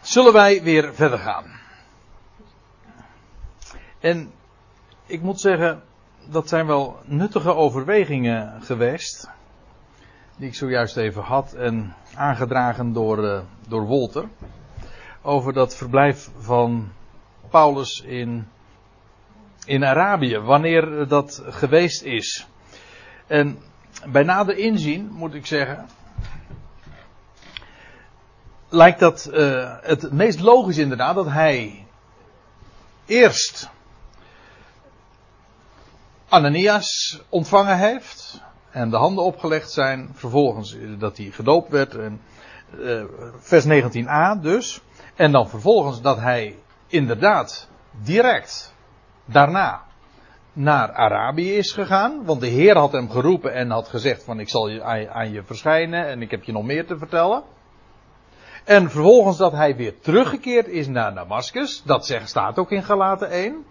zullen wij weer verder gaan. En ik moet zeggen, dat zijn wel nuttige overwegingen geweest. Die ik zojuist even had en aangedragen door, uh, door Wolter. Over dat verblijf van Paulus in, in Arabië. Wanneer dat geweest is. En bij nader inzien moet ik zeggen. Lijkt dat uh, het meest logisch inderdaad dat hij eerst Ananias ontvangen heeft. En de handen opgelegd zijn. Vervolgens dat hij gedoopt werd. En, uh, vers 19a dus. En dan vervolgens dat hij inderdaad direct daarna naar Arabië is gegaan. Want de Heer had hem geroepen en had gezegd van ik zal je, aan je verschijnen en ik heb je nog meer te vertellen. En vervolgens dat hij weer teruggekeerd is naar Damascus. Dat zegt, staat ook in Galaten 1.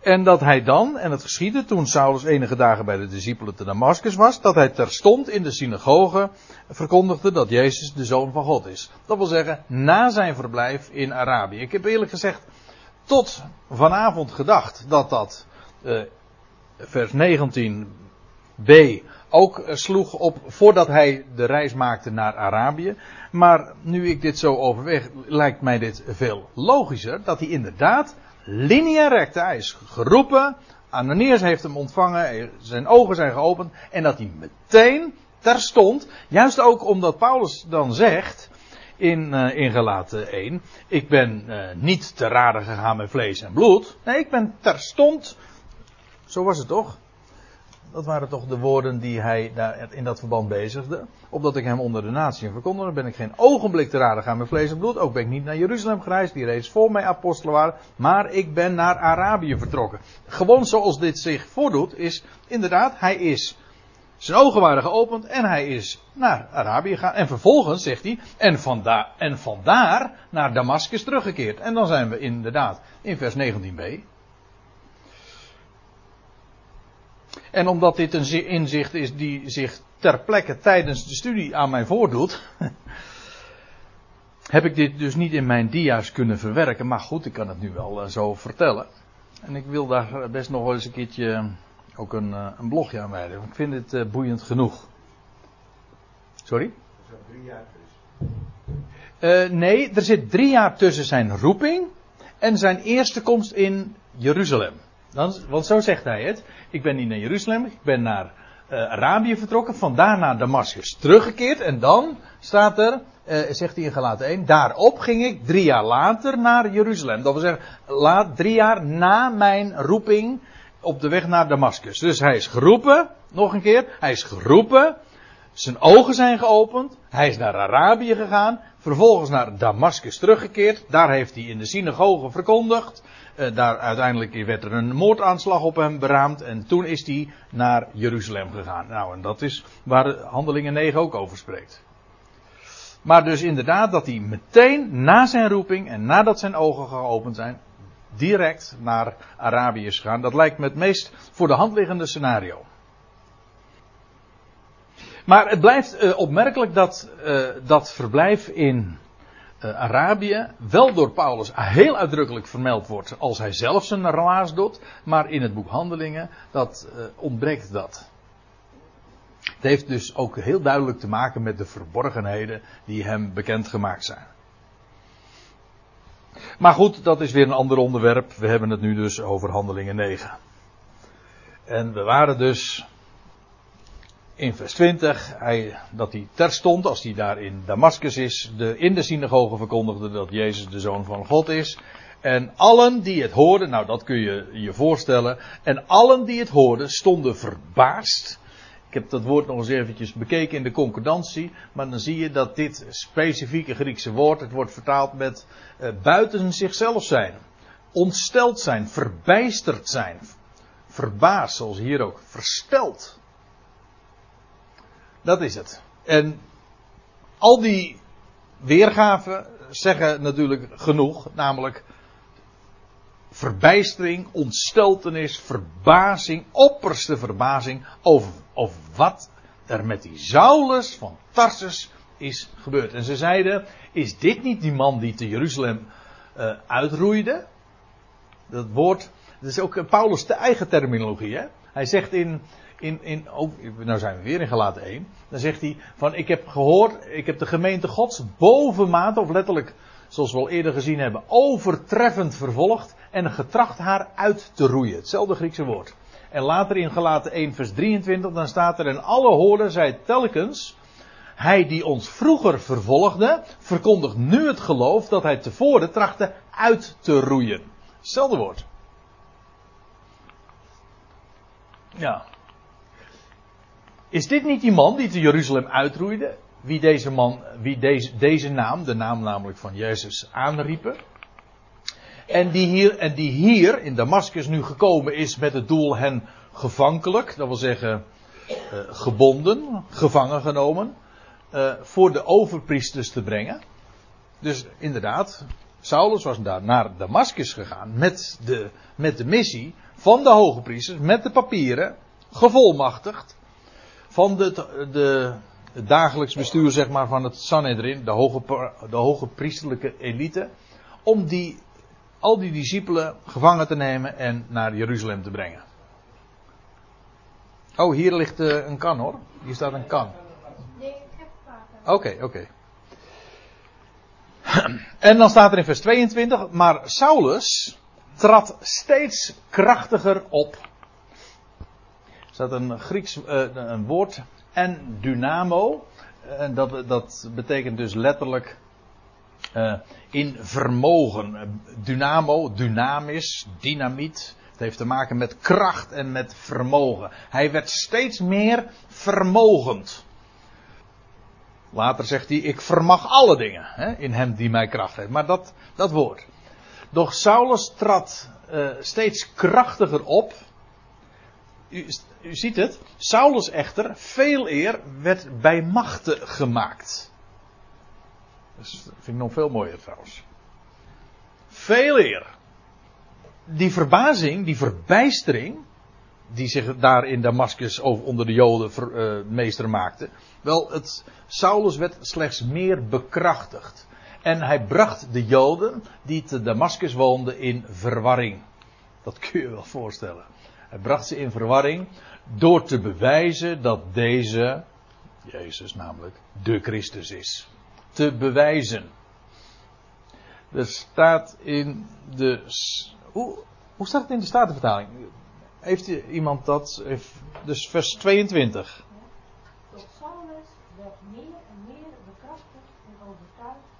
En dat hij dan, en het geschiedde toen Saulus enige dagen bij de discipelen te Damascus was, dat hij terstond in de synagoge verkondigde dat Jezus de Zoon van God is. Dat wil zeggen, na zijn verblijf in Arabië. Ik heb eerlijk gezegd tot vanavond gedacht dat dat uh, vers 19b ook sloeg op voordat hij de reis maakte naar Arabië. Maar nu ik dit zo overweeg, lijkt mij dit veel logischer dat hij inderdaad linea recta. Hij is geroepen. Ananias heeft hem ontvangen. Zijn ogen zijn geopend. En dat hij meteen terstond. Juist ook omdat Paulus dan zegt. In, uh, in Galaten 1. Ik ben uh, niet te raden gegaan met vlees en bloed. Nee, ik ben terstond. Zo was het toch? Dat waren toch de woorden die hij in dat verband bezigde. Opdat ik hem onder de natie verkondigde, ben ik geen ogenblik te raden gaan met vlees en bloed. Ook ben ik niet naar Jeruzalem gereisd, die reeds voor mij apostelen waren. Maar ik ben naar Arabië vertrokken. Gewoon zoals dit zich voordoet, is inderdaad, hij is. Zijn ogen waren geopend en hij is naar Arabië gegaan. En vervolgens zegt hij, en, en vandaar naar Damascus teruggekeerd. En dan zijn we inderdaad in vers 19b. En omdat dit een inzicht is die zich ter plekke tijdens de studie aan mij voordoet, heb ik dit dus niet in mijn dia's kunnen verwerken. Maar goed, ik kan het nu wel uh, zo vertellen. En ik wil daar best nog eens een keertje uh, ook een, een blogje aan wijden. Ik vind dit boeiend genoeg. Sorry? Er zit drie jaar tussen. nee, er zit drie jaar tussen zijn roeping en zijn eerste komst in Jeruzalem. Dan, want zo zegt hij het. Ik ben niet naar Jeruzalem, ik ben naar uh, Arabië vertrokken, vandaar naar Damascus teruggekeerd. En dan staat er, uh, zegt hij in Galaten 1, daarop ging ik drie jaar later naar Jeruzalem. Dat wil zeggen, laat, drie jaar na mijn roeping op de weg naar Damascus. Dus hij is geroepen, nog een keer, hij is geroepen. Zijn ogen zijn geopend. Hij is naar Arabië gegaan. Vervolgens naar Damascus teruggekeerd. Daar heeft hij in de synagoge verkondigd. Uh, daar uiteindelijk werd er een moordaanslag op hem beraamd. En toen is hij naar Jeruzalem gegaan. Nou, en dat is waar Handelingen 9 ook over spreekt. Maar dus inderdaad dat hij meteen na zijn roeping en nadat zijn ogen geopend zijn, direct naar Arabië is gegaan. Dat lijkt me het meest voor de hand liggende scenario. Maar het blijft uh, opmerkelijk dat uh, dat verblijf in uh, Arabië wel door Paulus heel uitdrukkelijk vermeld wordt als hij zelf zijn relaas doet, maar in het boek Handelingen dat ontbreekt dat. Het heeft dus ook heel duidelijk te maken met de verborgenheden die hem bekendgemaakt zijn. Maar goed, dat is weer een ander onderwerp. We hebben het nu dus over Handelingen 9. En we waren dus in vers 20, hij, dat hij terstond, als hij daar in Damascus is, de, in de synagoge verkondigde dat Jezus de Zoon van God is. En allen die het hoorden, nou dat kun je je voorstellen, en allen die het hoorden stonden verbaasd. Ik heb dat woord nog eens eventjes bekeken in de concordantie, maar dan zie je dat dit specifieke Griekse woord, het wordt vertaald met uh, buiten zichzelf zijn, ontsteld zijn, verbijsterd zijn, verbaasd, zoals hier ook, versteld. Dat is het. En al die weergaven zeggen natuurlijk genoeg, namelijk verbijstering, ontsteltenis, verbazing, opperste verbazing over, over wat er met die Saulus van Tarsus is gebeurd. En ze zeiden, is dit niet die man die te Jeruzalem uh, uitroeide? Dat woord, dat is ook Paulus' de eigen terminologie. Hè? Hij zegt in, in, in oh, nou zijn we weer in gelaten 1. Dan zegt hij van, ik heb gehoord, ik heb de gemeente gods bovenmate, of letterlijk, zoals we al eerder gezien hebben, overtreffend vervolgd en getracht haar uit te roeien. Hetzelfde Griekse woord. En later in gelaten 1 vers 23, dan staat er, en alle hoorden zij telkens, hij die ons vroeger vervolgde, verkondigt nu het geloof dat hij tevoren trachtte uit te roeien. Hetzelfde woord. Ja. Is dit niet die man die te Jeruzalem uitroeide? Wie deze man, wie deze, deze naam, de naam namelijk van Jezus, aanriepen? En die, hier, en die hier in Damascus nu gekomen is met het doel hen gevankelijk, dat wil zeggen uh, gebonden, gevangen genomen, uh, voor de overpriesters te brengen. Dus inderdaad, Saulus was daar naar Damascus gegaan met de, met de missie van de hoge priesters, met de papieren, gevolmachtigd, van de, de, het dagelijks bestuur zeg maar, van het Sanhedrin, de hoge, de hoge priesterlijke elite, om die, al die discipelen gevangen te nemen en naar Jeruzalem te brengen. Oh, hier ligt uh, een kan hoor. Hier staat een kan. Nee, ik heb. Oké, oké. En dan staat er in vers 22, maar Saulus trad steeds krachtiger op. Er staat een Grieks uh, een woord, en dynamo. En dat, dat betekent dus letterlijk uh, in vermogen. Dynamo, dynamisch, dynamiet. Het heeft te maken met kracht en met vermogen. Hij werd steeds meer vermogend. Later zegt hij, ik vermag alle dingen hè, in hem die mij kracht heeft. Maar dat, dat woord. Doch Saulus trad uh, steeds krachtiger op. U, u, ziet het. Saulus echter, veel eer, werd bij machten gemaakt. Dat vind ik nog veel mooier trouwens. Veel eer. Die verbazing, die verbijstering, die zich daar in Damascus onder de Joden uh, meester maakte. Wel, het, Saulus werd slechts meer bekrachtigd. En hij bracht de Joden die te Damascus woonden in verwarring. Dat kun je wel voorstellen. Hij bracht ze in verwarring door te bewijzen dat deze, Jezus namelijk, de Christus is. Te bewijzen. Er staat in de. Hoe, staat het in de Statenvertaling? Heeft iemand dat? Dus vers 22. Tot Saulus werd meer en meer bekrachtigd en overtuigd.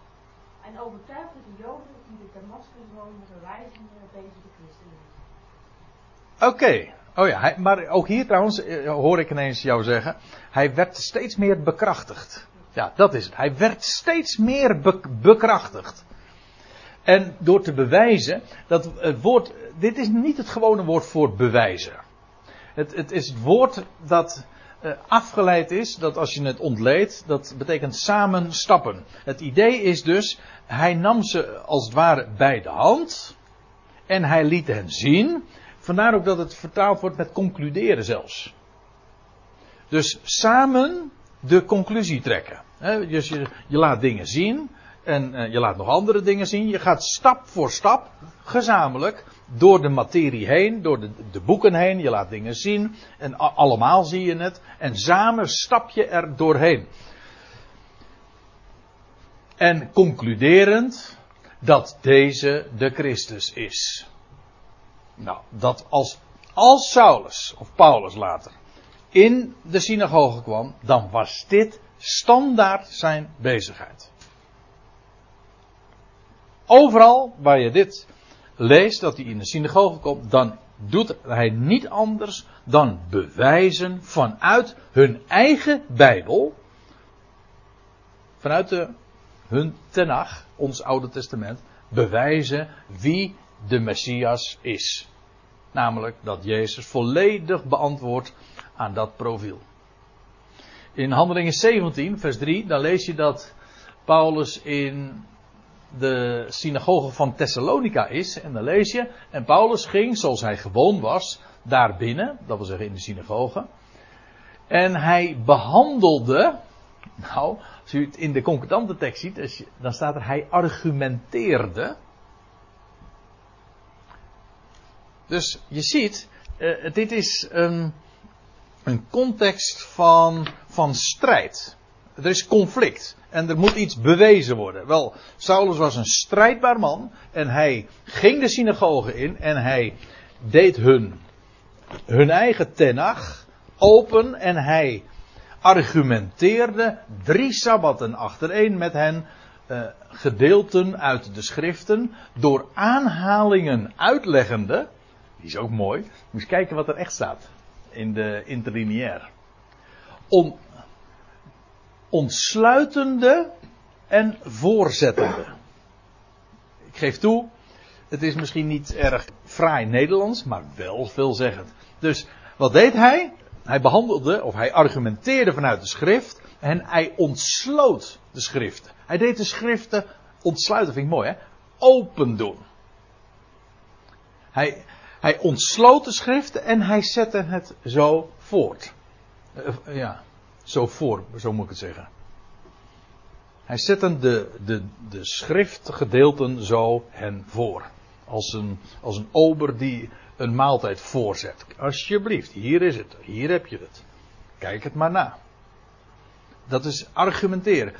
En overtuigde de Joden die de Damascus wonen verwijzende deze de Christen is. Oké. Oh ja, hij, maar ook hier trouwens eh, hoor ik ineens jou zeggen. Hij werd steeds meer bekrachtigd. Ja, dat is het. Hij werd steeds meer be bekrachtigd. En door te bewijzen, dat het woord, dit is niet het gewone woord voor bewijzen. Het, het is het woord dat afgeleid is, dat als je het ontleedt, dat betekent samen stappen. Het idee is dus, hij nam ze als het ware bij de hand en hij liet hen zien. Vandaar ook dat het vertaald wordt met concluderen zelfs. Dus samen de conclusie trekken. dus je, je laat dingen zien en uh, je laat nog andere dingen zien. Je gaat stap voor stap, gezamenlijk, door de materie heen, door de, de boeken heen. Je laat dingen zien en allemaal zie je het. En samen stap je er doorheen. En concluderend dat deze de Christus is. Nou, dat als, als Saulus, of Paulus later, in de synagoge kwam, dan was dit standaard zijn bezigheid. Overal waar je dit leest, dat hij in de synagoge komt, dan doet hij niet anders dan bewijzen vanuit hun eigen Bijbel, vanuit de, hun Tenach, ons Oude Testament, bewijzen wie de Messias is. Namelijk dat Jezus volledig beantwoordt aan dat profiel. In Handelingen 17, vers 3, dan lees je dat Paulus in de synagoge van Thessalonica is. En dan lees je. En Paulus ging, zoals hij gewoon was, daar binnen. Dat wil zeggen in de synagoge. En hij behandelde Nou, als u het in de concordante tekst ziet, dan staat er hij argumenteerde. Dus je ziet, uh, dit is een, een context van, van strijd. Er is conflict. En er moet iets bewezen worden. Wel, Saulus was een strijdbaar man. En hij ging de synagoge in. En hij deed hun, hun eigen tenach open. En hij argumenteerde drie sabbatten achtereen met hen. Uh, gedeelten uit de schriften. Door aanhalingen uitleggende. Die is ook mooi. Moet eens kijken wat er echt staat. In de interlineair. Om, ontsluitende en voorzettende. Ik geef toe, het is misschien niet erg fraai Nederlands, maar wel veelzeggend. Dus wat deed hij? Hij behandelde, of hij argumenteerde vanuit de schrift en hij ontsloot de schriften. Hij deed de schriften ontsluiten, vind ik mooi hè, open doen. Hij, hij ontsloot de schriften en hij zette het zo voort. Uh, ja, zo voor, zo moet ik het zeggen. Hij zette de, de, de schriftgedeelten zo hen voor. Als een, als een ober die een maaltijd voorzet. Alsjeblieft, hier is het, hier heb je het. Kijk het maar na. Dat is argumenteren.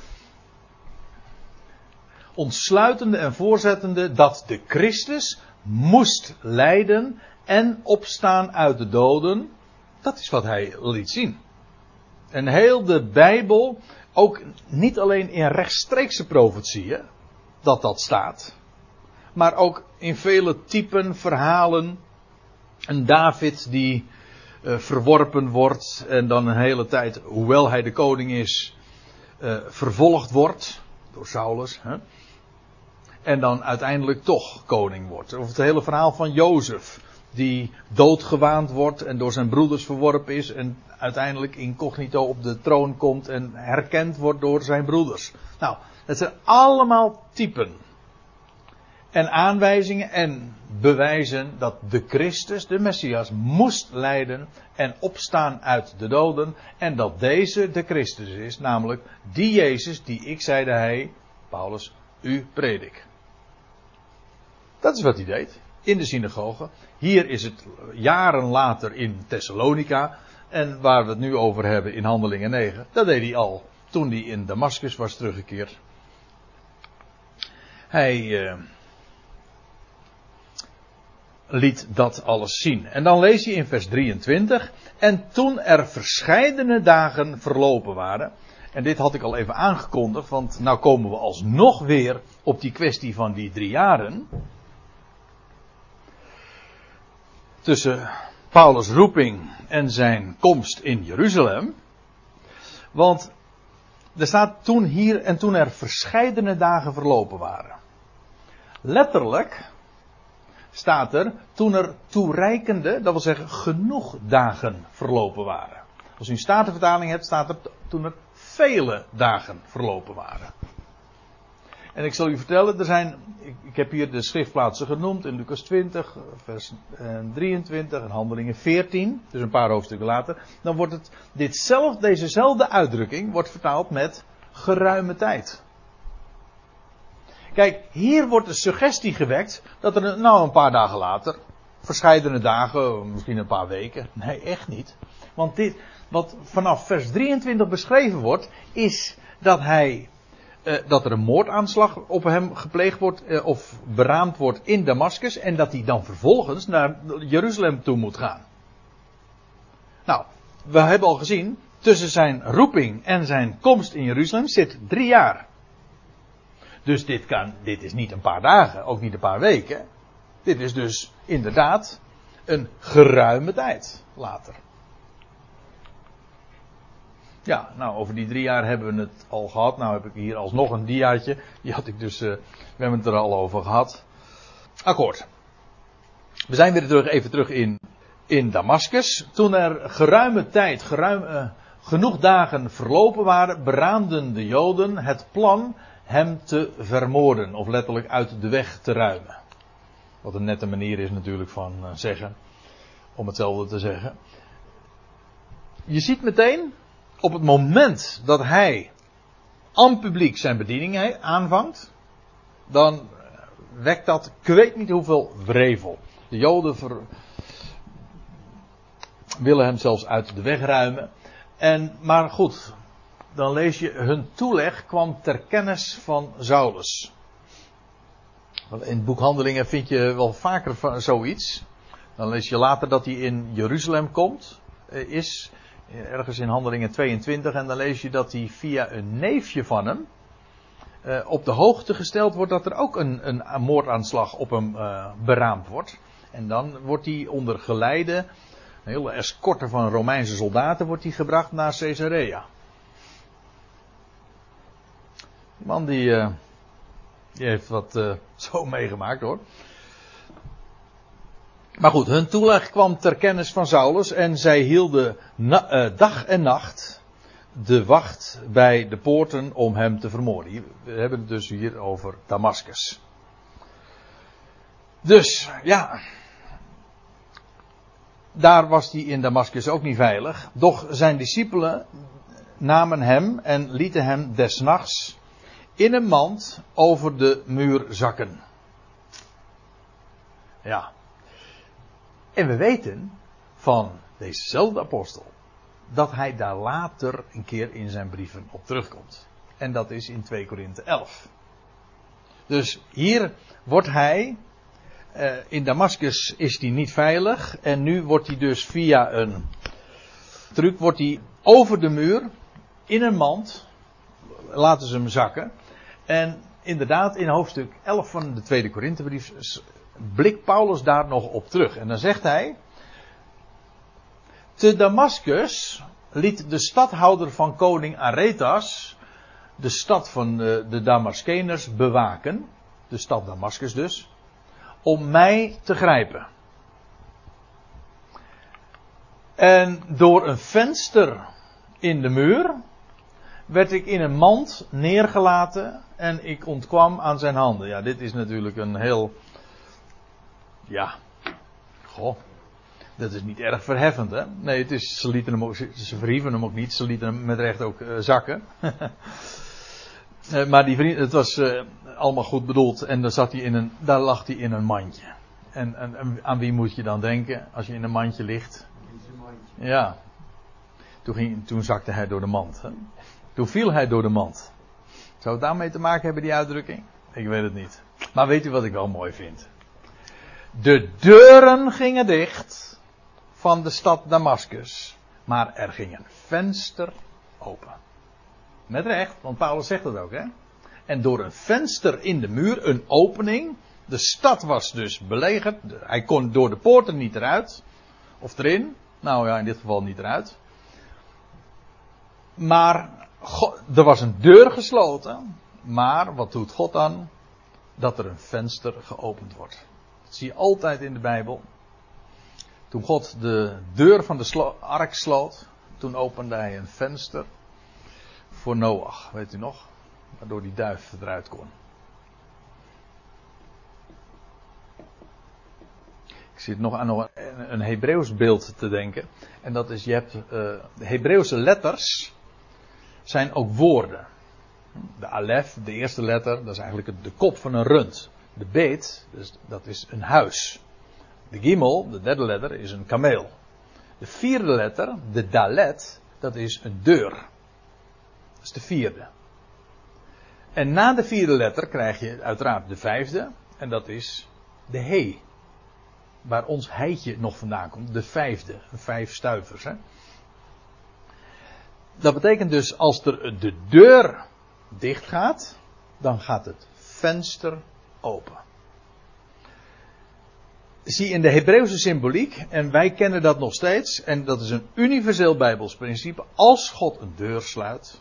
Ontsluitende en voorzettende dat de Christus moest lijden en opstaan uit de doden. Dat is wat hij liet zien. En heel de Bijbel, ook niet alleen in rechtstreekse profetieën, dat dat staat. Maar ook in vele typen, verhalen. Een David die uh, verworpen wordt en dan een hele tijd, hoewel hij de koning is, uh, vervolgd wordt door Saulus. Hè? En dan uiteindelijk toch koning wordt. Of het hele verhaal van Jozef, die doodgewaand wordt en door zijn broeders verworpen is en uiteindelijk incognito op de troon komt en herkend wordt door zijn broeders. Nou, het zijn allemaal typen en aanwijzingen en bewijzen dat de Christus, de Messias, moest lijden en opstaan uit de doden en dat deze de Christus is, namelijk die Jezus die ik zeide hij, Paulus, u predik. Dat is wat hij deed in de synagoge. Hier is het jaren later in Thessalonica. En waar we het nu over hebben in Handelingen 9. Dat deed hij al toen hij in Damascus was teruggekeerd. Hij uh, liet dat alles zien. En dan lees je in vers 23. En toen er verscheidene dagen verlopen waren. En dit had ik al even aangekondigd, want nou komen we alsnog weer op die kwestie van die drie jaren tussen Paulus' roeping en zijn komst in Jeruzalem. Want er staat toen hier en toen er verscheidene dagen verlopen waren. Letterlijk staat er toen er toereikende, dat wil zeggen genoeg dagen verlopen waren. Als u een statenvertaling hebt, staat er toen er vele dagen verlopen waren. En ik zal u vertellen, er zijn, ik, heb hier de schriftplaatsen genoemd in Lucas 20, vers 23 en Handelingen 14, dus een paar hoofdstukken later. Dan wordt het, ditzelfde, dezezelfde uitdrukking wordt vertaald met geruime tijd. Kijk, hier wordt de suggestie gewekt dat er nou een paar dagen later, verscheidene dagen, misschien een paar weken, nee echt niet. Want dit, wat vanaf vers 23 beschreven wordt, is dat hij uh, dat er een moordaanslag op hem gepleegd wordt uh, of beraamd wordt in Damascus en dat hij dan vervolgens naar Jeruzalem toe moet gaan. Nou, we hebben al gezien, tussen zijn roeping en zijn komst in Jeruzalem zit drie jaar. Dus dit, kan, dit is niet een paar dagen, ook niet een paar weken. Dit is dus inderdaad een geruime tijd later. Ja, nou, over die drie jaar hebben we het al gehad. Nou heb ik hier alsnog een diaatje. Die had ik dus, uh, we hebben het er al over gehad. Akkoord. We zijn weer terug, even terug in, in Damascus. Toen er geruime tijd, uh, genoeg dagen verlopen waren, beraamden de Joden het plan hem te vermoorden. Of letterlijk uit de weg te ruimen. Wat een nette manier is natuurlijk van uh, zeggen. Om hetzelfde te zeggen. Je ziet meteen op het moment dat hij aan publiek zijn bediening aanvangt, dan wekt dat, ik weet niet hoeveel wrevel. De Joden willen hem zelfs uit de weg ruimen. En, maar goed, dan lees je, hun toeleg kwam ter kennis van Saulus. In het boek Handelingen vind je wel vaker zoiets. Dan lees je later dat hij in Jeruzalem komt, eh, is, ergens in Handelingen 22, en dan lees je dat hij via een neefje van hem eh, op de hoogte gesteld wordt dat er ook een, een moordaanslag op hem uh, beraamd wordt. En dan wordt hij onder geleide, een hele escorte van Romeinse soldaten, wordt hij gebracht naar Caesarea. Die man die, uh, die heeft wat zo meegemaakt hoor. Maar goed, hun toeleg kwam ter kennis van Saulus en zij hielden uh, dag en nacht de wacht bij de poorten om hem te vermoorden. We hebben het dus hier over Damascus. Dus, ja. Daar was hij in Damascus ook niet veilig. Doch zijn discipelen namen hem en lieten hem desnachts in een mand over de muur zakken. Ja. En we weten van dezezelfde apostel dat hij daar later een keer in zijn brieven op terugkomt. En dat is in 2 Korinthe 11. Dus hier wordt hij, uh, in Damascus is hij niet veilig en nu wordt hij dus via een truc, wordt hij over de muur in een mand, laten ze hem zakken. En inderdaad, in hoofdstuk 11 van de tweede Korinthebrief blikt Paulus daar nog op terug. En dan zegt hij, te Damascus liet de stadhouder van koning Aretas de stad van de, de Damaskeners bewaken, de stad Damascus dus, om mij te grijpen. En door een venster in de muur werd ik in een mand neergelaten en ik ontkwam aan zijn handen. Ja, dit is natuurlijk een heel. Ja. Goh. Dat is niet erg verheffend, hè? Nee, het is, ze, lieten hem ook, ze verhieven hem ook niet. Ze lieten hem met recht ook uh, zakken. uh, maar die vriend, het was uh, allemaal goed bedoeld. En dan zat hij in een, daar lag hij in een mandje. En, en, aan wie moet je dan denken als je in een mandje ligt? Ja. Toen, ging, toen zakte hij door de mand. Hè? Toen viel hij door de mand. Zou het daarmee te maken hebben, die uitdrukking? Ik weet het niet. Maar weet u wat ik wel mooi vind? De deuren gingen dicht van de stad Damascus. Maar er ging een venster open. Met recht, want Paulus zegt dat ook, hè? En door een venster in de muur, een opening. De stad was dus belegerd. Hij kon door de poorten niet eruit. Of erin. Nou ja, in dit geval niet eruit. Maar er was een deur gesloten. Maar wat doet God dan? Dat er een venster geopend wordt. Dat zie je altijd in de Bijbel. Toen God de deur van de ark sloot, toen opende hij een venster voor Noach, weet u nog? Waardoor die duif eruit kon. Ik zit nog aan een, een Hebreeuws beeld te denken. En dat is, je hebt, uh, de Hebreeuwse letters zijn ook woorden. De alef, de eerste letter, dat is eigenlijk de kop van een rund. De beet, dus dat is een huis. De gimel, de derde letter, is een kameel. De vierde letter, de dalet, dat is een deur. Dat is de vierde. En na de vierde letter krijg je uiteraard de vijfde, en dat is de he. Waar ons heitje nog vandaan komt, de vijfde, vijf stuivers. Hè? Dat betekent dus als er de deur dicht gaat, dan gaat het venster open zie in de Hebreeuwse symboliek, en wij kennen dat nog steeds, en dat is een universeel Bijbels principe, als God een deur sluit,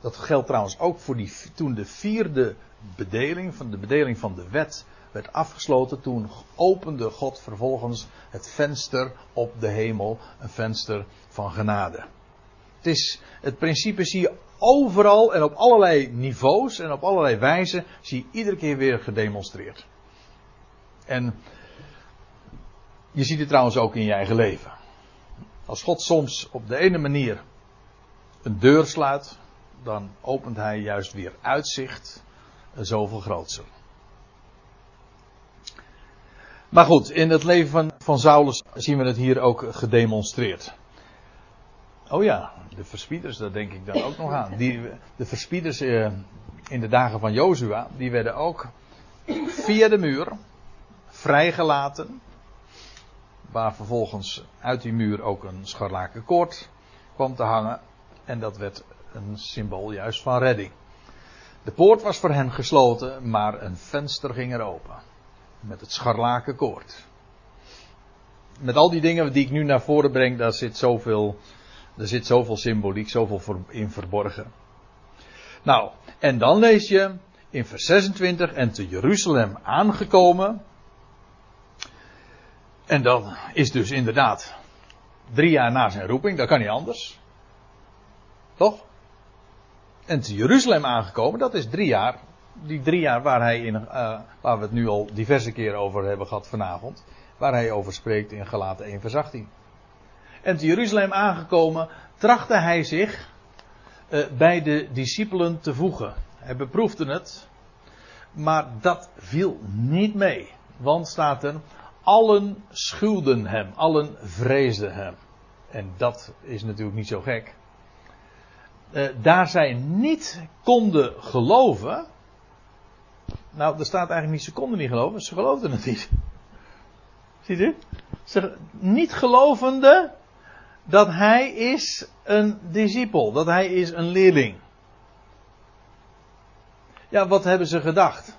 dat geldt trouwens ook voor die, toen de vierde bedeling, van de bedeling van de wet, werd afgesloten, toen opende God vervolgens het venster op de hemel, een venster van genade. Het, is, het principe zie je overal en op allerlei niveaus en op allerlei wijzen, zie je iedere keer weer gedemonstreerd. En je ziet het trouwens ook in je eigen leven. Als God soms op de ene manier een deur sluit, dan opent hij juist weer uitzicht zoveel grootser. Maar goed, in het leven van, van Saulus zien we het hier ook gedemonstreerd. Oh ja, de verspieders, daar denk ik dan ook nog aan. Die, de verspieders eh, in de dagen van Jozua, die werden ook via de muur vrijgelaten. Waar vervolgens uit die muur ook een scharlaken koord kwam te hangen. En dat werd een symbool juist van redding. De poort was voor hen gesloten, maar een venster ging er open. Met het scharlaken koord. Met al die dingen die ik nu naar voren breng, daar zit zoveel, er zit zoveel symboliek, zoveel in verborgen. Nou, en dan lees je in vers 26 en te Jeruzalem aangekomen. En dat is dus inderdaad drie jaar na zijn roeping, dat kan niet anders. Toch? En te Jeruzalem aangekomen, dat is drie jaar. Die drie jaar waar, hij in, uh, waar we het nu al diverse keren over hebben gehad vanavond. Waar hij over spreekt in Galaten 1 vers 18. En te Jeruzalem aangekomen, trachtte hij zich uh, bij de discipelen te voegen. Hij beproefde het, maar dat viel niet mee. Want staat er, allen schuwden hem, allen vreesden hem. En dat is natuurlijk niet zo gek. Uh, daar zij niet konden geloven. Nou, er staat eigenlijk niet, ze konden niet geloven, ze geloofden het niet. Ziet u? Ze niet gelovende dat hij is een discipel, dat hij is een leerling. Ja, wat hebben ze gedacht?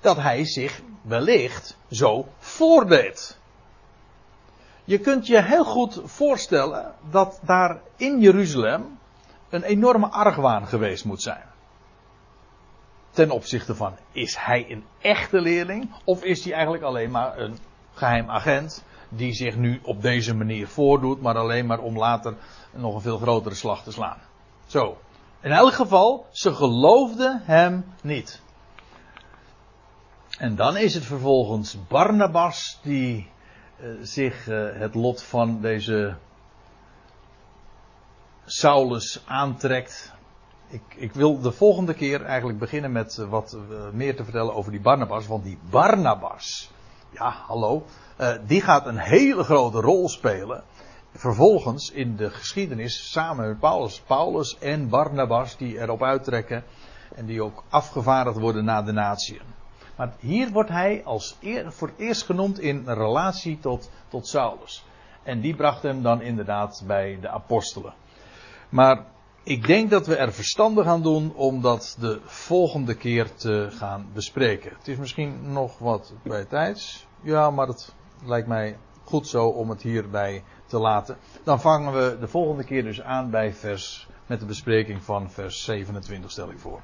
Dat hij zich wellicht zo voordeed. Je kunt je heel goed voorstellen dat daar in Jeruzalem een enorme argwaan geweest moet zijn. Ten opzichte van, is hij een echte leerling? Of is hij eigenlijk alleen maar een geheim agent die zich nu op deze manier voordoet, maar alleen maar om later nog een veel grotere slag te slaan? Zo. In elk geval, ze geloofden hem niet. En dan is het vervolgens Barnabas die uh, zich uh, het lot van deze Saulus aantrekt. Ik, ik, wil de volgende keer eigenlijk beginnen met uh, wat meer te vertellen over die Barnabas. Want die Barnabas, ja hallo, die gaat een hele grote rol spelen. Vervolgens in de geschiedenis samen met Paulus. Paulus en Barnabas die erop uittrekken. En die ook afgevaardigd worden naar de natieën. Maar hier wordt hij als eer, voor het eerst genoemd in relatie tot, tot Saulus. En die bracht hem dan inderdaad bij de apostelen. Maar ik denk dat we er verstandig aan doen om dat de volgende keer te gaan bespreken. Het is misschien nog wat bij tijds. Ja, maar het lijkt mij goed zo om het hierbij te laten. Dan vangen we de volgende keer dus aan bij vers met de bespreking van vers 27 stel ik voor.